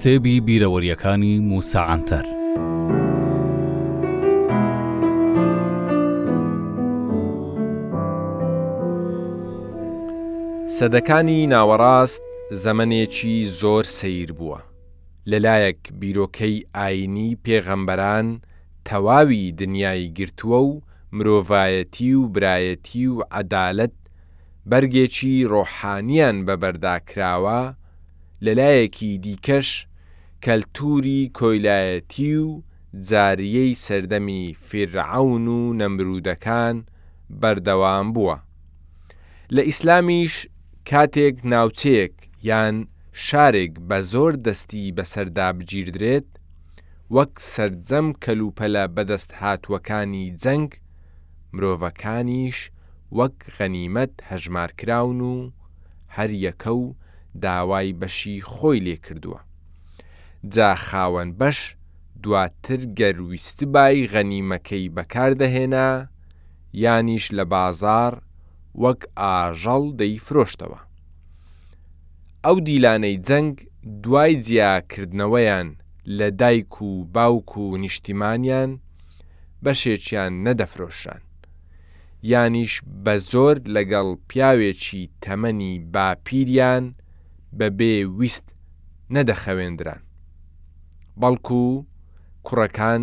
کتێبی بیرەوەریەکانی موسا عەنتەر سەدەکانی ناوەڕاست زەمەنێکی زۆر سەیر بووە لەلایەک بیرۆکەی ئاینی پێغەمبەران تەواوی دنیای گرتووە و مرۆڤایەتی و برایەتی و عەدالەت بەرگێکی ڕۆحانیان بەبەردا کراوە، لەلایەکی دیکەش کەلتووری کۆیلایەتی و جاریی سەردەمی فیرعەون و نەمروودەکان بەردەوام بووە. لە ئیسلامیش کاتێک ناوچەیەک یان شارێک بە زۆر دەستی بەسەردا بگیردرێت، وەک سەرجەم کەلوپەلە بەدەستهاتووەکانی جەنگ، مرۆڤەکانیش وەک غەنیمەت هەژمارکراون و هەر یەکە و داوای بەشی خۆی لێ کردووە. جا خاوەن بەش دواتر گەر ویستبای غەنیمەکەی بەکار دەهێنا، یانیش لە بازاڕ وەک ئاژەڵ دەیفرۆشتەوە. ئەو دیلانەی جەنگ دوای جیا کردنەوەیان لە دایک و باوک و نیشتیمانیان بەشێکیان نەدەفرۆشران یانیش بە زۆر لەگەڵ پیاوێکی تەمەنی باپیریان بە بێ ویست نەدەخەوێندران بەڵکو کوڕەکان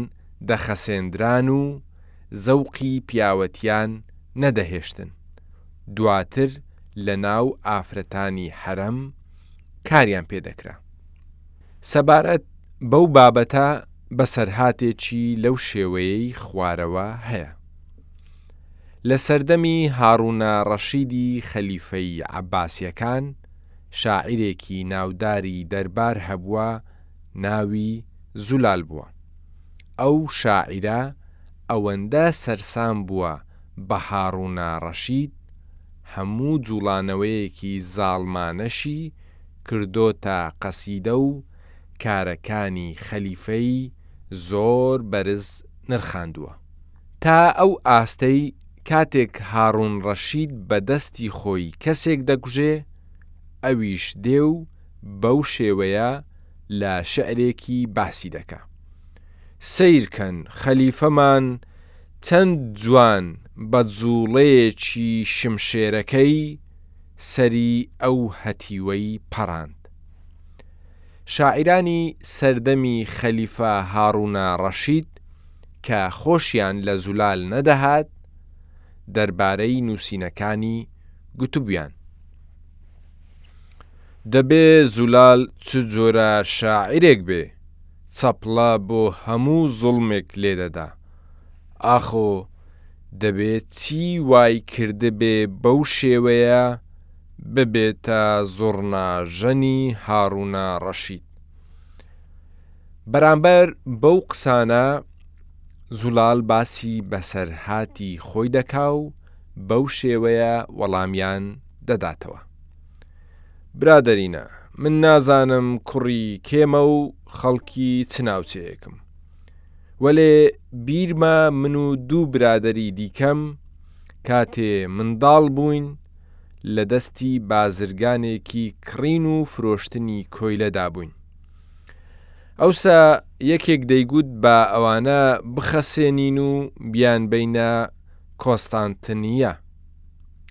دەخەسێندران و زەوقی پیاوەتیان نەدەهێشتن دواتر لە ناو ئافرەتانی حەرەم کاریان پێ دەکرا. سەبارەت بەو بابەتە بەسەرهاتێکی لەو شێوەیەی خوارەوە هەیە، لە سەردەمی هاڕونە ڕەشیدی خەلیفەی عەباسیەکان شاعیرێکی ناوداری دەربار هەبوە ناوی زولال بوە، ئەو شاعیرە ئەوەندە سەرسام بووە بە هاڕونا ڕەشید، هەموو جوڵانەوەیەکی زاڵمانەشی کردۆتە قەسیدە و کارەکانی خەلیفەی زۆر بەرز نرخاندووە. تا ئەو ئاستەی کاتێک هاڕون ڕەشید بە دەستی خۆی کەسێک دەکوژێ، ئەویش دێ و بەو شێوەیە لە شعرێکی باسی دەکا. سەیرکەن خەلیفەمان چەند جوان بە جووڵەیەکی شمشێرەکەی سەری ئەو هەتیوەی پەڕاند. شاعیرانی سەردەمی خەلیفە هاڕونە ڕەشید کە خۆشیان لە زولال نەدەهات دەربارەی نووسینەکانی گوتبویان، دەبێ زولال چ جۆرە شاعیرێک بێ، چەپڵە بۆ هەموو زوڵمێک لێدەدا، ئاخۆ دەبێ چی وای کردبێ بەو شێوەیە ببێتە زوڕنا ژەنی هاڕونە ڕەشید؟ بەرامبەر بەو قسانە زوڵال باسی بەسەرهاتی خۆی دەکا و بەو شێوەیە وەڵامیان دەداتەوە. برادەرینە من نازانم کوڕی کێمە و خەڵکی چ ناوچەیەکم وەلێ بیرمە من و دوو برادری دیکەم کاتێ منداڵ بووین لە دەستی بازرگانێکی کڕین و فرۆشتنی کۆیلەدا بووین ئەوسا یەکێک دەیگوت بە ئەوانە بخەسێنین و بیان بینە کۆستانتنیە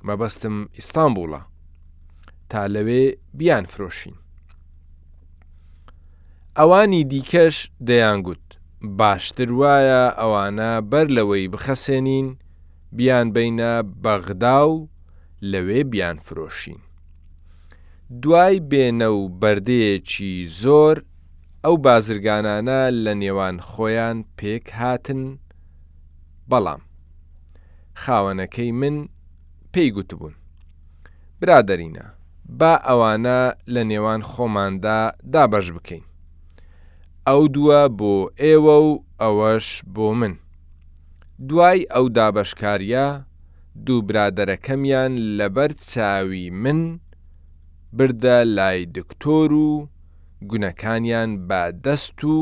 مەبەستم ئیستانبوڵە تا لەوێ بیان فرۆشین ئەوانی دیکەش دەیانگوت باشتر وایە ئەوانە بەر لەوەی بخەسێنین بیان بینە بەغدا و لەوێ بیان فرۆشین دوای بێنە و بەردەیەکی زۆر ئەو بازرگانانە لە نێوان خۆیان پێک هاتن بەڵام خاوەنەکەی من پێی گوتبوون، برادەرینە با ئەوانە لە نێوان خۆماندا دابەش بکەین، ئەو دووە بۆ ئێوە و ئەوەش بۆ من. دوای ئەو دابەشکارییە، دوو برادەرەکەمیان لەبەر چاوی من بردە لای دکتۆر و گونەکانیان بە دەست و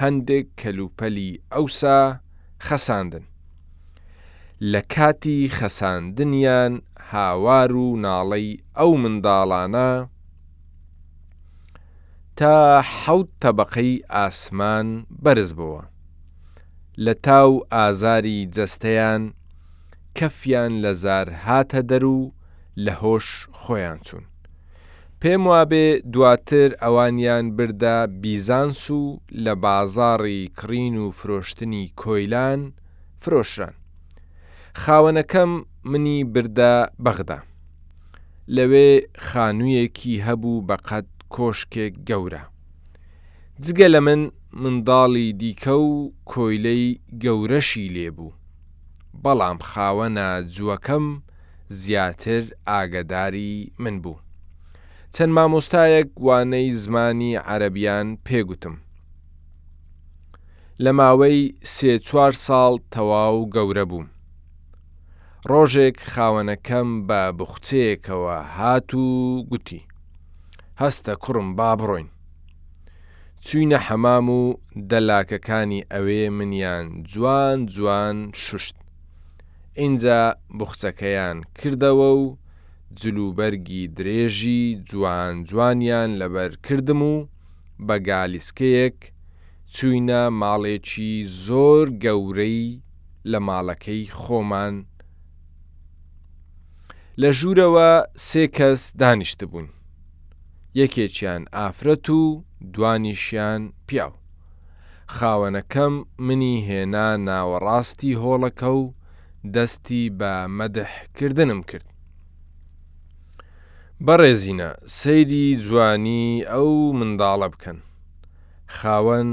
هەندێک کەلوپەلی ئەوسا خەساندن. لە کاتی خەساندنیان هاوار و ناڵەی ئەو منداڵانە تا حەوت تەبەقەی ئاسمان بەرز بۆوە. لە تاو ئازاری جەستەیان کەفیان لە زار هاتە دەر و لە هۆش خۆیان چوون. پێم وابێ دواتر ئەوانیان بردە بیزانس و لە بازاڕی کڕین و فرۆشتنی کۆیلان فرۆشران خاوەنەکەم منی بردە بەغدا لەوێ خانویەکی هەبوو بەقەد کۆشکێک گەورە جگە لە من منداڵی دیکە و کۆیلەی گەورەشی لێبوو بەڵام خاوەنە جووەکەم زیاتر ئاگەداری من بوو. چەند مامۆستایەک وانەی زمانی عەرەبیان پێ گوتم. لە ماوەی سێ چوار ساڵ تەواو گەورە بووم. ڕۆژێک خاوەنەکەم بە بوخچەیەکەوە هات و گوتی، هەستە کوڕم با بڕۆین. چووینە حەمام و دەلاکەکانی ئەوێ منیان جوان جوان شوشت. ئینجا بوخچەکەیان کردەوە و جلوبەرگی درێژی جوان جوانیان لەبەر کردم و بە گالیسکەیەک چووینە ماڵێکی زۆر گەورەی لە ماڵەکەی خۆمان، لە ژوورەوە سێ کەس دانیشتبوون یەکێکیان ئافرەت و دوانیشیان پیاو خاوەنەکەم منی هێنا ناوەڕاستی هۆڵەکە و دەستی بە مەدحکردنم کرد بەڕێزینە سەیری جوانی ئەو منداڵە بکەن خاوەن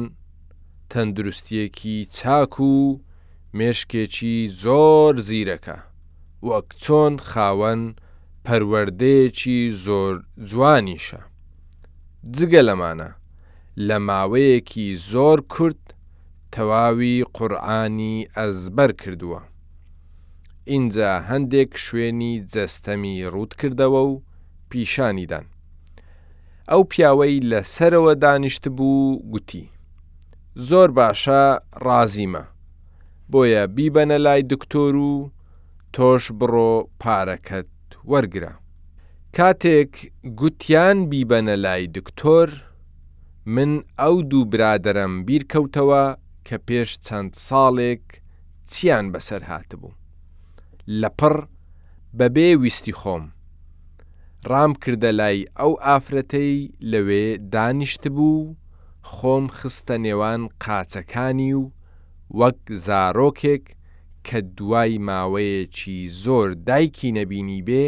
تەندروستیەکی چاک و مێشکێکی زۆر زیرەکە وەک چۆن خاوەن پەروەردەیەکی زۆر جوانیشە. جگە لەمانە، لە ماوەیەکی زۆر کورت تەواوی قورئانی ئەزبەر کردووە. ئینجا هەندێک شوێنی جەستەمی ڕووت کردەوە و پیشانی دان. ئەو پیاوەی لە سەرەوە دانیشتبوو گوتی، زۆر باشە ڕازیمە. بۆیە بیبەنە لای دکتۆر و تۆش بڕۆ پارەکەت وەرگرە کاتێک گوتیان بیبەنە لای دکتۆر من ئەو دوو برادەرەم بیرکەوتەوە کە پێش چەند ساڵێک چیان بەسەر هاتبوو لەپڕ بەبێ ویستی خۆم ڕامکردە لای ئەو ئافرەتەی لەوێ دانیشتبوو و خۆم خستە نێوان قاچەکانی و وەک زارۆکێک کە دوای ماوەیەکی زۆر دایکی نەبینیبێ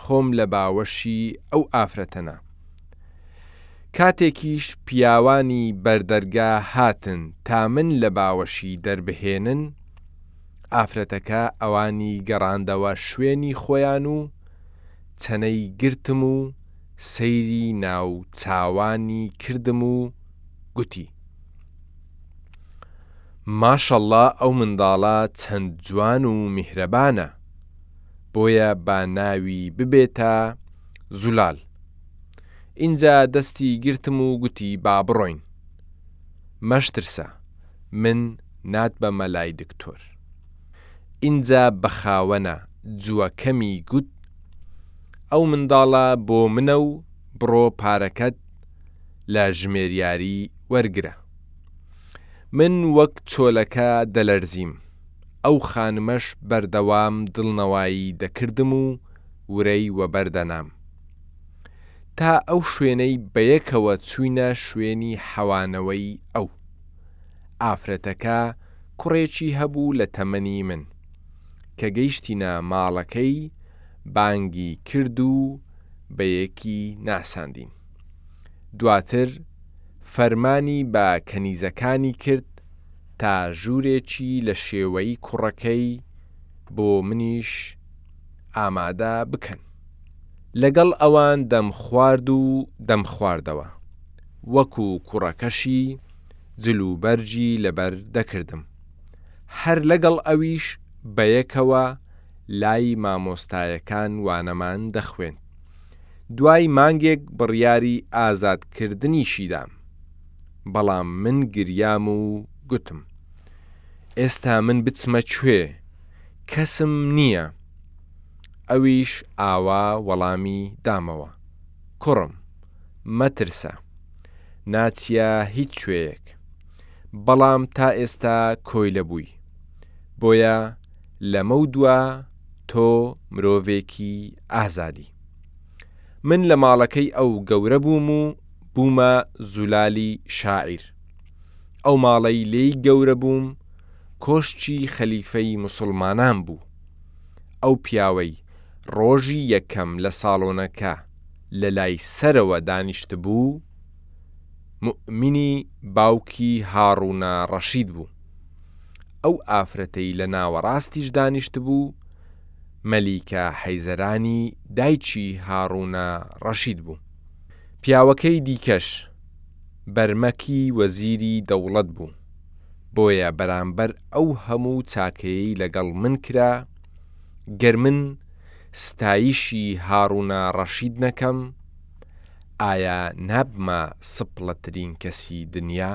خۆم لە باوەشی ئەو ئافرەتە نا. کاتێکیش پیاوانی بەردەرگا هاتن تا من لە باوەشی دەربهێنن، ئافرەتەکە ئەوانی گەڕاندەوە شوێنی خۆیان و چەنەی گرتم و سەیری ناو چاوانی کردم و گوتی. ماشەڵا ئەو منداڵە چەند جوان و میهرەبانە بۆیە با ناوی ببێتە زولال ئینجا دەستی گرتم و گوتی با بڕۆین مەشترسە من ناتبەمە لای دکتۆر ئینجا بە خاوەنە جووەکەمی گوت ئەو منداڵە بۆ منە و بڕۆ پارەکەت لە ژمێریاری وەرگرە. من وەک چۆلەکە دەلەرزیم، ئەو خانمەش بەردەوام دڵنەوایی دەکردم و ورەی وەبەر دەنام. تا ئەو شوێنەی بەیەکەوە چووینە شوێنی حەوانەوەی ئەو. ئافرەتەکە کوڕێکی هەبوو لە تەمەنی من. کە گەیشتینە ماڵەکەی بانگی کرد و بەیەکی ناساندین. دواتر فەرمانی بە کەنیزەکانی کرد تا ژوورێکی لە شێوەی کوڕەکەی بۆ منیش ئامادە بکەن. لەگەڵ ئەوان دەمخوارد و دەمخواردەوە، وەکو کوڕەکەشی جلوبەرگی لەبەر دەکردم، هەر لەگەڵ ئەویش بەیەکەوە لای مامۆستایەکان وانەمان دەخوێند. دوای مانگێک بڕیاری ئازادکردنیشی دام، بەڵام من گریام و گوتم، ئێستا من بچمە کوێ، کەسم نییە؟ ئەویش ئاوا وەڵامی دامەوە، کوڕم، مەترسە، ناچیە هیچ کوێیەک، بەڵام تا ئێستا کۆیلە بووی، بۆیە لەمەو دوا تۆ مرۆڤێکی ئازادی. من لە ماڵەکەی ئەو گەورە بووم و بوومە زولالی شاعیر. ئەو ماڵەی لێی گەورە بووم کۆشکی خەلیفەی موسڵمانان بوو. ئەو پیاوەی ڕۆژی یەکەم لە ساڵۆنەکە لە لای سەرەوە دانیشتبوو، موئمینی باوکی هاڕونە ڕەشید بوو. ئەو ئافرەتەی لە ناوەڕاستیش دانیشتبوو، مەلیکە حەیزەرانی دایکی هاڕونە ڕەشید بوو. پیاوەکەی دیکەش، بەرمەکی وەزیری دەوڵەت بوو. بۆیە بەرامبەر ئەو هەموو چاکەیەی لەگەڵ من کرا، گەر من ستایشی هاڕونە ڕەشید نەکەم، ئایا نابمە سپڵەترین کەسی دنیا؟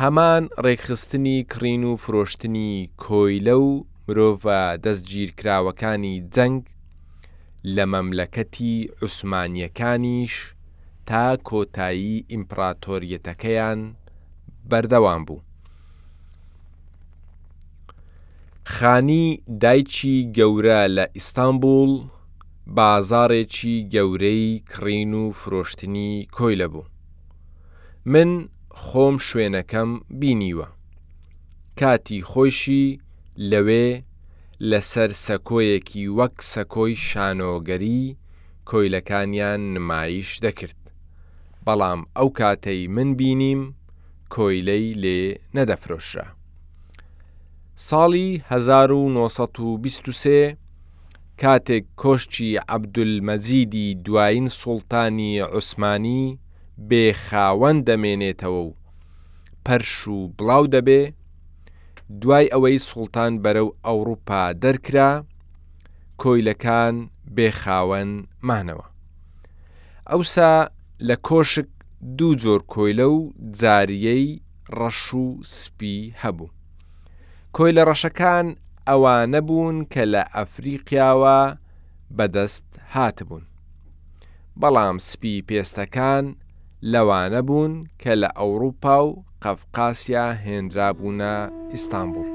هەمان ڕێکخستنی کڕین و فرۆشتنی کۆیلە و مرۆڤە دەستگیرکراوەکانی جەنگ لە مەملەکەتی عوسمانییەکانیش تا کۆتایی ئیمپڕاتۆریەتەکەیان بەردەوام بوو. خانی دایکی گەورە لە ئیستانبوڵ بازاڕێکی گەورەی کڕین و فرۆشتنی کۆیلە بوو. من خۆم شوێنەکەم بینیوە کاتی خۆیشی لەوێ لەسەر سەکۆیەکی وەک سەکۆی شانۆگەری کۆیلەکانیان نمایش دەکرد بەڵام ئەو کاتەی من بینیم کۆیلەی لێ نەدەفرۆشرا ساڵی هەزار و نۆ سەد و بیست و سێ کاتێک کۆشکی عەبدولمەجیدی دوایین سوڵتانی عوسمانی بێ خاوەن دەمێنێتەوە و پەرش و بڵاو دەبێ، دوای ئەوەی سوڵتان بەرەو ئەوڕوپا دەرکرا، کۆیلەکان بێ خاوەن مانەوە. ئەوسا لە کۆشک دوو جۆر کۆیلە و جارییەی ڕەش و سپی هەبوو. کۆیلە ڕەشەکان ئەوانە بوون کە لە ئەفریقیاوە بەدەست هاتبوون. بەڵام سپی پێستەکان لەوانە بوون کە لە ئەوڕوپا و قەفقاسیا هێنرابوونە ئیستانبوڵ.